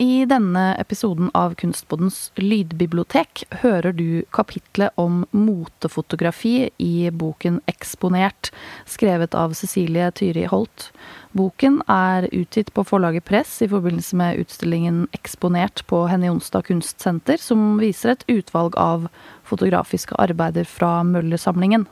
I denne episoden av Kunstbodens lydbibliotek hører du kapitlet om motefotografi i boken Eksponert, skrevet av Cecilie Tyri Holt. Boken er utgitt på forlaget Press i forbindelse med utstillingen Eksponert på Henny Jonstad kunstsenter, som viser et utvalg av fotografiske arbeider fra Møller-samlingen.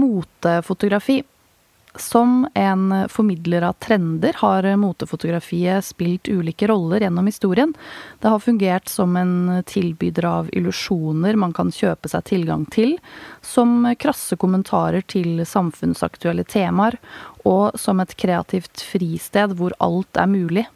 Motefotografi. Som en formidler av trender har motefotografiet spilt ulike roller gjennom historien. Det har fungert som en tilbyder av illusjoner man kan kjøpe seg tilgang til, som krasse kommentarer til samfunnsaktuelle temaer, og som et kreativt fristed hvor alt er mulig.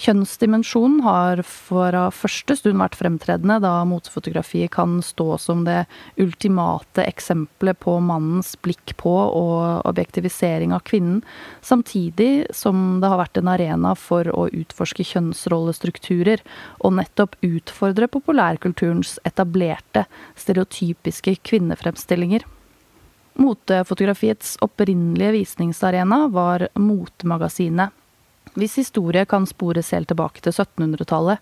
Kjønnsdimensjonen har fra første stund vært fremtredende, da motefotografiet kan stå som det ultimate eksempelet på mannens blikk på og objektivisering av kvinnen, samtidig som det har vært en arena for å utforske kjønnsrollestrukturer, og nettopp utfordre populærkulturens etablerte, stereotypiske kvinnefremstillinger. Motefotografiets opprinnelige visningsarena var Motemagasinet hvis historie kan spores helt tilbake til 1700-tallet.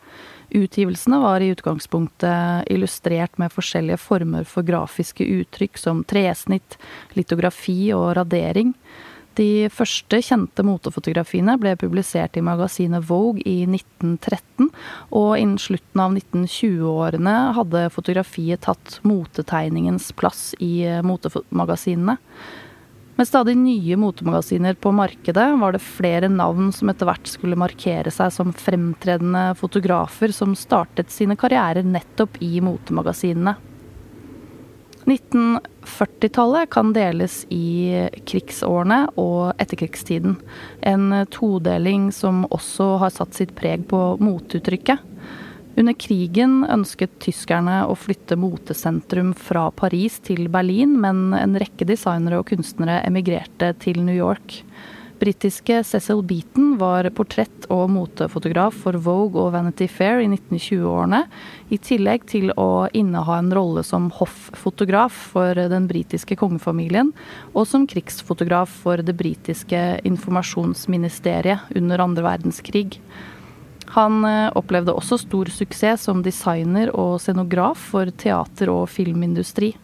Utgivelsene var i utgangspunktet illustrert med forskjellige former for grafiske uttrykk som tresnitt, litografi og radering. De første kjente motefotografiene ble publisert i magasinet Vogue i 1913, og innen slutten av 1920-årene hadde fotografiet tatt motetegningens plass i motemagasinene. Med stadig nye motemagasiner på markedet var det flere navn som etter hvert skulle markere seg som fremtredende fotografer som startet sine karrierer nettopp i motemagasinene. 1940-tallet kan deles i krigsårene og etterkrigstiden. En todeling som også har satt sitt preg på moteuttrykket. Under krigen ønsket tyskerne å flytte motesentrum fra Paris til Berlin, men en rekke designere og kunstnere emigrerte til New York. Britiske Cecil Beaton var portrett- og motefotograf for Vogue og Vanity Fair i 1920-årene, i tillegg til å inneha en rolle som hofffotograf for den britiske kongefamilien, og som krigsfotograf for det britiske informasjonsministeriet under andre verdenskrig. Han eh, opplevde også stor suksess som designer og scenograf for teater- og filmindustri.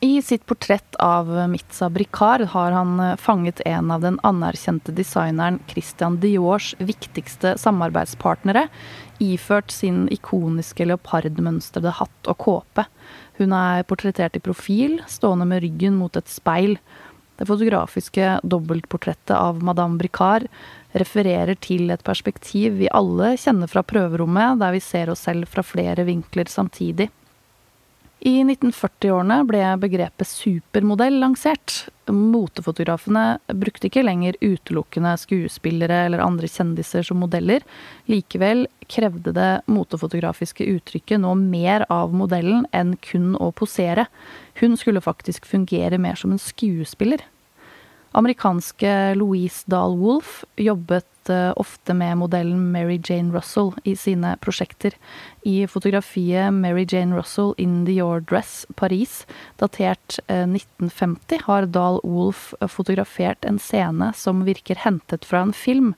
I sitt portrett av Mitza Bricard har han eh, fanget en av den anerkjente designeren Christian Diors viktigste samarbeidspartnere, iført sin ikoniske leopardmønstrede hatt og kåpe. Hun er portrettert i profil, stående med ryggen mot et speil. Det fotografiske dobbeltportrettet av Madame Bricard refererer til et perspektiv vi alle kjenner fra prøverommet, der vi ser oss selv fra flere vinkler samtidig. I 1940-årene ble begrepet supermodell lansert. Motefotografene brukte ikke lenger utelukkende skuespillere eller andre kjendiser som modeller. Likevel krevde det motefotografiske uttrykket nå mer av modellen enn kun å posere. Hun skulle faktisk fungere mer som en skuespiller. Amerikanske Louise Dahl Wolff jobbet eh, ofte med modellen Mary Jane Russell i sine prosjekter. I fotografiet Mary Jane Russell in Dior Dress Paris, datert 1950, eh, har Dahl Wolff fotografert en scene som virker hentet fra en film.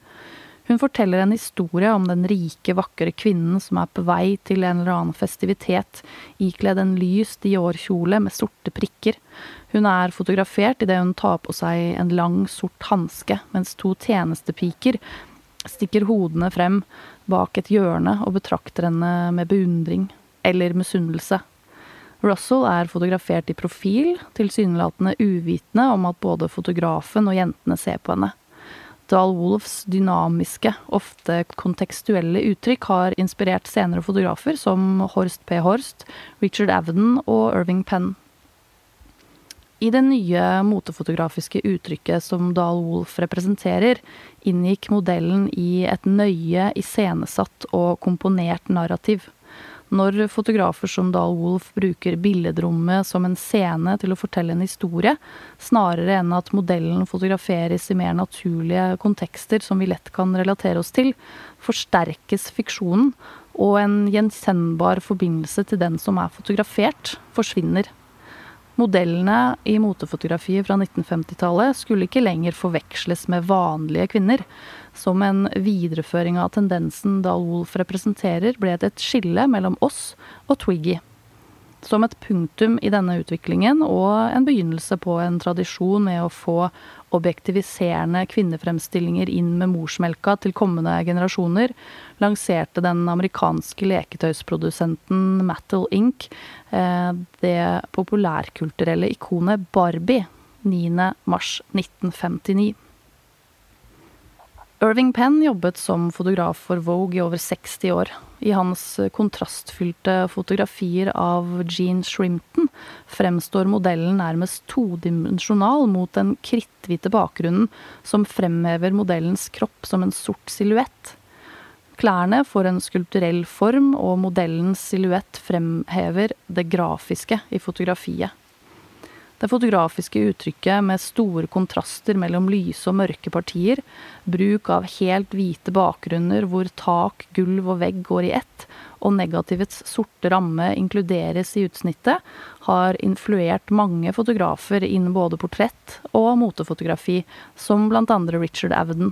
Hun forteller en historie om den rike, vakre kvinnen som er på vei til en eller annen festivitet, ikledd en lys Dior-kjole med sorte prikker. Hun er fotografert idet hun tar på seg en lang, sort hanske, mens to tjenestepiker stikker hodene frem bak et hjørne og betrakter henne med beundring eller misunnelse. Russell er fotografert i profil, tilsynelatende uvitende om at både fotografen og jentene ser på henne. Dahl Wolfs dynamiske, ofte kontekstuelle uttrykk har inspirert senere fotografer som Horst P. Horst, Richard Avedon og Irving Penn. I det nye motefotografiske uttrykket som Dahl Wolf representerer, inngikk modellen i et nøye iscenesatt og komponert narrativ. Når fotografer som Dahl Wolf bruker billedrommet som en scene til å fortelle en historie, snarere enn at modellen fotograferes i mer naturlige kontekster som vi lett kan relatere oss til, forsterkes fiksjonen, og en gjenkjennbar forbindelse til den som er fotografert, forsvinner. Modellene i motefotografiet fra 1950-tallet skulle ikke lenger forveksles med vanlige kvinner. Som en videreføring av tendensen Dahl Wolf representerer, ble det et skille mellom oss og Twiggy. Som et punktum i denne utviklingen og en begynnelse på en tradisjon med å få objektiviserende kvinnefremstillinger inn med morsmelka til kommende generasjoner, lanserte den amerikanske leketøysprodusenten Mattel Inc. Eh, det populærkulturelle ikonet Barbie 9.3.1959. Irving Penn jobbet som fotograf for Vogue i over 60 år. I hans kontrastfylte fotografier av Jean Shrimpton fremstår modellen nærmest todimensjonal mot den kritthvite bakgrunnen som fremhever modellens kropp som en sort silhuett. Klærne får en skulpturell form, og modellens silhuett fremhever det grafiske i fotografiet. Det fotografiske uttrykket med store kontraster mellom lyse og mørke partier, bruk av helt hvite bakgrunner hvor tak, gulv og vegg går i ett, og negativets sorte ramme inkluderes i utsnittet, har influert mange fotografer innen både portrett og motefotografi, som blant andre Richard Avedon.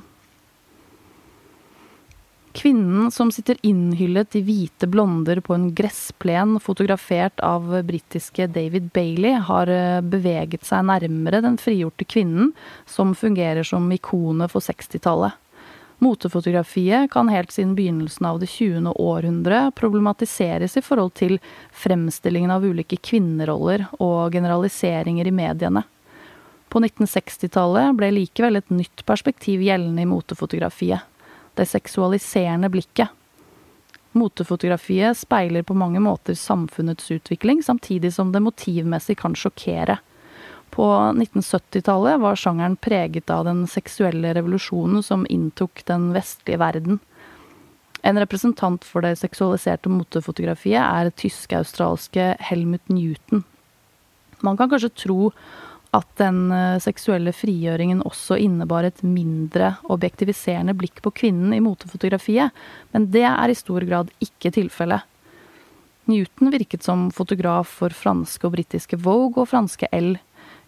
Kvinnen som sitter innhyllet i hvite blonder på en gressplen fotografert av britiske David Bailey, har eh, beveget seg nærmere den frigjorte kvinnen som fungerer som ikonet for 60-tallet. Motefotografiet kan helt siden begynnelsen av det 20. århundre problematiseres i forhold til fremstillingen av ulike kvinneroller og generaliseringer i mediene. På 1960-tallet ble likevel et nytt perspektiv gjeldende i motefotografiet det seksualiserende blikket. Motefotografiet speiler på mange måter samfunnets utvikling, samtidig som det motivmessig kan sjokkere. På 1970-tallet var sjangeren preget av den seksuelle revolusjonen som inntok den vestlige verden. En representant for det seksualiserte motefotografiet er tysk-australske Helmut Newton. Man kan kanskje tro at den eh, seksuelle frigjøringen også innebar et mindre objektiviserende blikk på kvinnen i motefotografiet, men det er i stor grad ikke tilfellet. Newton virket som fotograf for franske og britiske Vogue og franske L.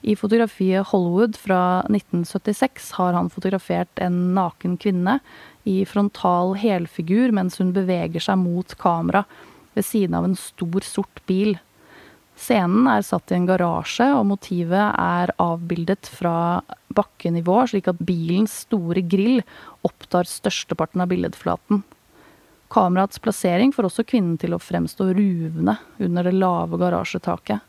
I fotografiet Hollywood fra 1976 har han fotografert en naken kvinne i frontal helfigur mens hun beveger seg mot kamera ved siden av en stor, sort bil. Scenen er satt i en garasje, og motivet er avbildet fra bakkenivå, slik at bilens store grill opptar størsteparten av billedflaten. Kameraets plassering får også kvinnen til å fremstå ruvende under det lave garasjetaket.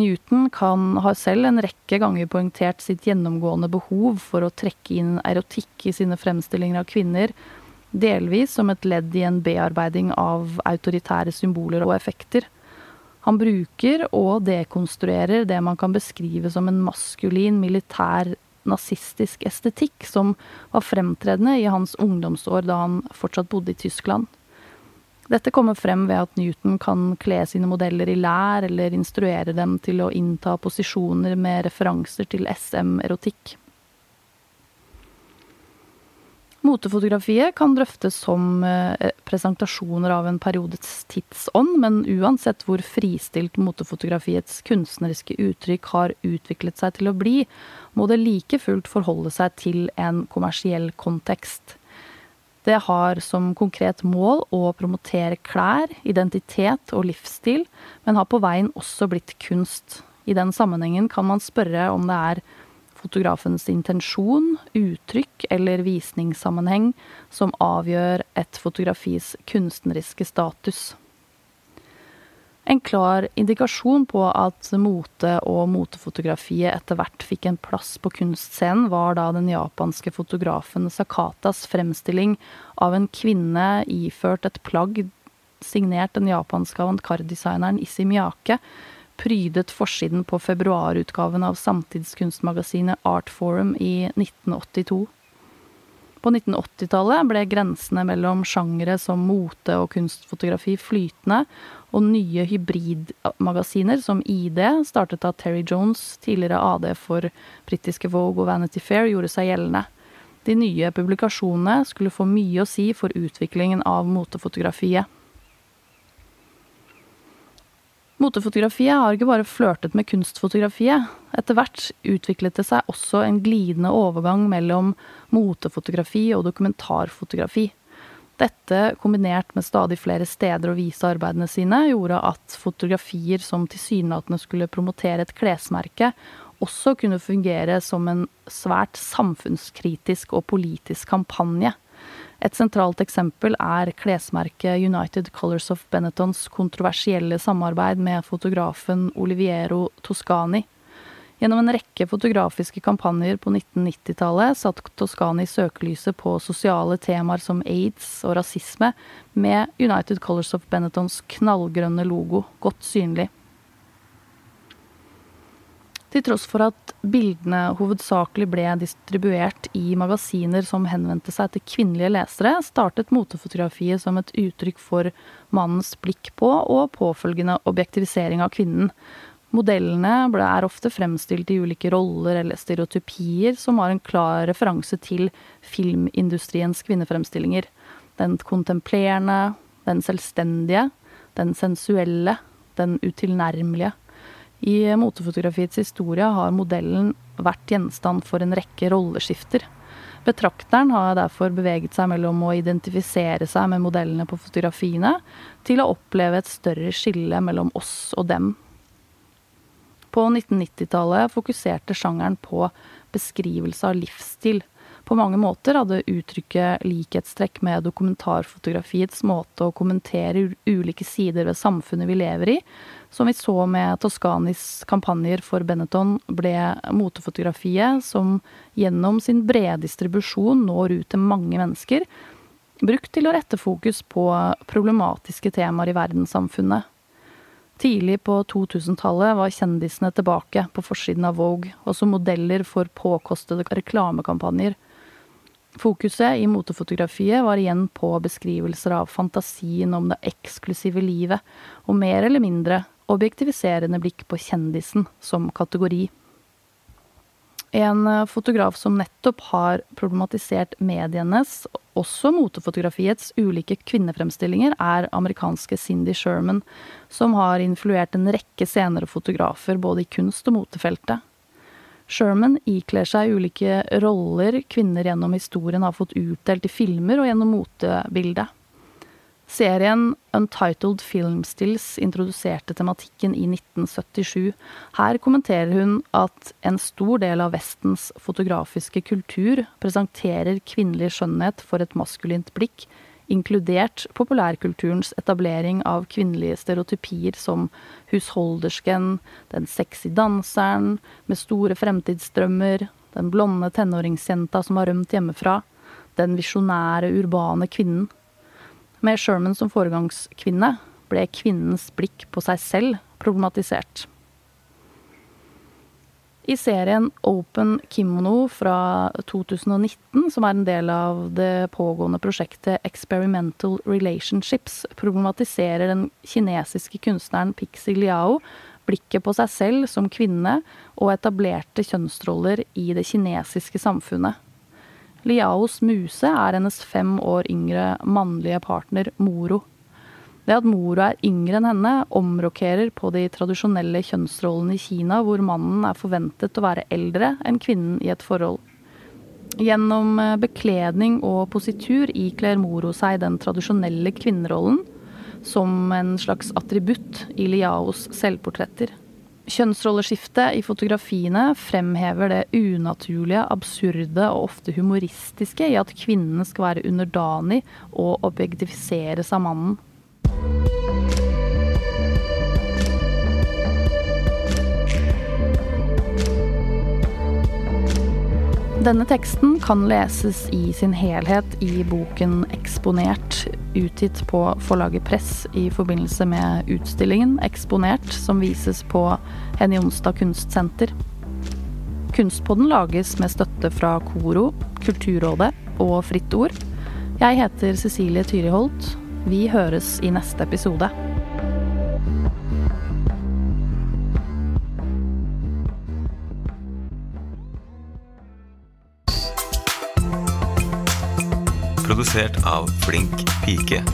Newton kan, har selv en rekke ganger poengtert sitt gjennomgående behov for å trekke inn erotikk i sine fremstillinger av kvinner, delvis som et ledd i en bearbeiding av autoritære symboler og effekter. Han bruker og dekonstruerer det man kan beskrive som en maskulin, militær, nazistisk estetikk som var fremtredende i hans ungdomsår da han fortsatt bodde i Tyskland. Dette kommer frem ved at Newton kan kle sine modeller i lær eller instruere dem til å innta posisjoner med referanser til SM-erotikk. Motefotografiet kan drøftes som eh, presentasjoner av en periodes tidsånd, men uansett hvor fristilt motefotografiets kunstneriske uttrykk har utviklet seg til å bli, må det like fullt forholde seg til en kommersiell kontekst. Det har som konkret mål å promotere klær, identitet og livsstil, men har på veien også blitt kunst. I den sammenhengen kan man spørre om det er fotografens intensjon, uttrykk eller visningssammenheng som avgjør et fotografis kunstneriske status. En klar indikasjon på at mote og motefotografiet etter hvert fikk en plass på kunstscenen, var da den japanske fotografen Sakatas fremstilling av en kvinne iført et plagg signert den japanske avantgarde-designeren Issey Miyake, prydet forsiden på februarutgaven av samtidskunstmagasinet Art Forum i 1982. På 1980-tallet ble grensene mellom sjangere som mote og kunstfotografi flytende, og nye hybridmagasiner som ID, startet av Terry Jones, tidligere AD for britiske Vogue og Vanity Fair, gjorde seg gjeldende. De nye publikasjonene skulle få mye å si for utviklingen av motefotografiet. Motefotografiet har ikke bare flørtet med kunstfotografiet. Etter hvert utviklet det seg også en glidende overgang mellom motefotografi og dokumentarfotografi. Dette, kombinert med stadig flere steder å vise arbeidene sine, gjorde at fotografier som tilsynelatende skulle promotere et klesmerke, også kunne fungere som en svært samfunnskritisk og politisk kampanje. Et sentralt eksempel er klesmerket United Colors of Benettons kontroversielle samarbeid med fotografen Oliviero Toscani. Gjennom en rekke fotografiske kampanjer på 1990-tallet satt Toscani søkelyset på sosiale temaer som aids og rasisme, med United Colors of Benettons knallgrønne logo godt synlig. Til tross for at bildene hovedsakelig ble distribuert i magasiner som henvendte seg til kvinnelige lesere, startet motefotografiet som et uttrykk for mannens blikk på og påfølgende objektivisering av kvinnen. Modellene er ofte fremstilt i ulike roller eller stereotypier som har en klar referanse til filmindustriens kvinnefremstillinger. Den kontemplerende, den selvstendige, den sensuelle, den utilnærmelige. I motefotografiets historie har modellen vært gjenstand for en rekke rolleskifter. Betrakteren har derfor beveget seg mellom å identifisere seg med modellene på fotografiene, til å oppleve et større skille mellom oss og dem. På 1990-tallet fokuserte sjangeren på beskrivelse av livsstil. På mange måter hadde uttrykket likhetstrekk med dokumentarfotografiets måte å kommentere ulike sider ved samfunnet vi lever i, som vi så med Toscanis kampanjer for Benetton, ble motefotografiet, som gjennom sin brede distribusjon når ut til mange mennesker, brukt til å rette fokus på problematiske temaer i verdenssamfunnet. Tidlig på 2000-tallet var kjendisene tilbake på forsiden av Vogue, og som modeller for påkostede reklamekampanjer. Fokuset i motefotografiet var igjen på beskrivelser av fantasien om det eksklusive livet, og mer eller mindre objektiviserende blikk på kjendisen som kategori. En eh, fotograf som nettopp har problematisert medienes, også motefotografiets, ulike kvinnefremstillinger, er amerikanske Cindy Sherman, som har influert en rekke senere fotografer både i kunst- og motefeltet. Sherman ikler seg ulike roller kvinner gjennom historien har fått utdelt i filmer og gjennom motebildet. Serien Untitled Filmstills introduserte tematikken i 1977. Her kommenterer hun at en stor del av Vestens fotografiske kultur presenterer kvinnelig skjønnhet for et maskulint blikk, inkludert populærkulturens etablering av kvinnelige stereotypier som husholdersken, den sexy danseren med store fremtidsdrømmer, den blonde tenåringsjenta som har rømt hjemmefra, den visjonære, urbane kvinnen. Med Sherman som foregangskvinne ble kvinnens blikk på seg selv problematisert. I serien Open Kimono fra 2019, som er en del av det pågående prosjektet Experimental Relationships, problematiserer den kinesiske kunstneren Pixie Liao blikket på seg selv som kvinne og etablerte kjønnsroller i det kinesiske samfunnet. Liaos muse er hennes fem år yngre mannlige partner Moro. Det at Moro er yngre enn henne, omrokerer på de tradisjonelle kjønnsrollene i Kina, hvor mannen er forventet å være eldre enn kvinnen i et forhold. Gjennom eh, bekledning og positur ikler Moro seg den tradisjonelle kvinnerollen som en slags attributt i Liaos selvportretter. Kjønnsrolleskiftet i fotografiene fremhever det unaturlige, absurde og ofte humoristiske i at kvinnen skal være underdanig og objektifiseres av mannen. Denne teksten kan leses i sin helhet i boken 'Eksponert', utgitt på forlaget Press i forbindelse med utstillingen 'Eksponert', som vises på Henny Onsdag kunstsenter. Kunstpodden lages med støtte fra Koro, Kulturrådet og Fritt Ord. Jeg heter Cecilie Tyriholt. Vi høres i neste episode. Produsert av Flink pike.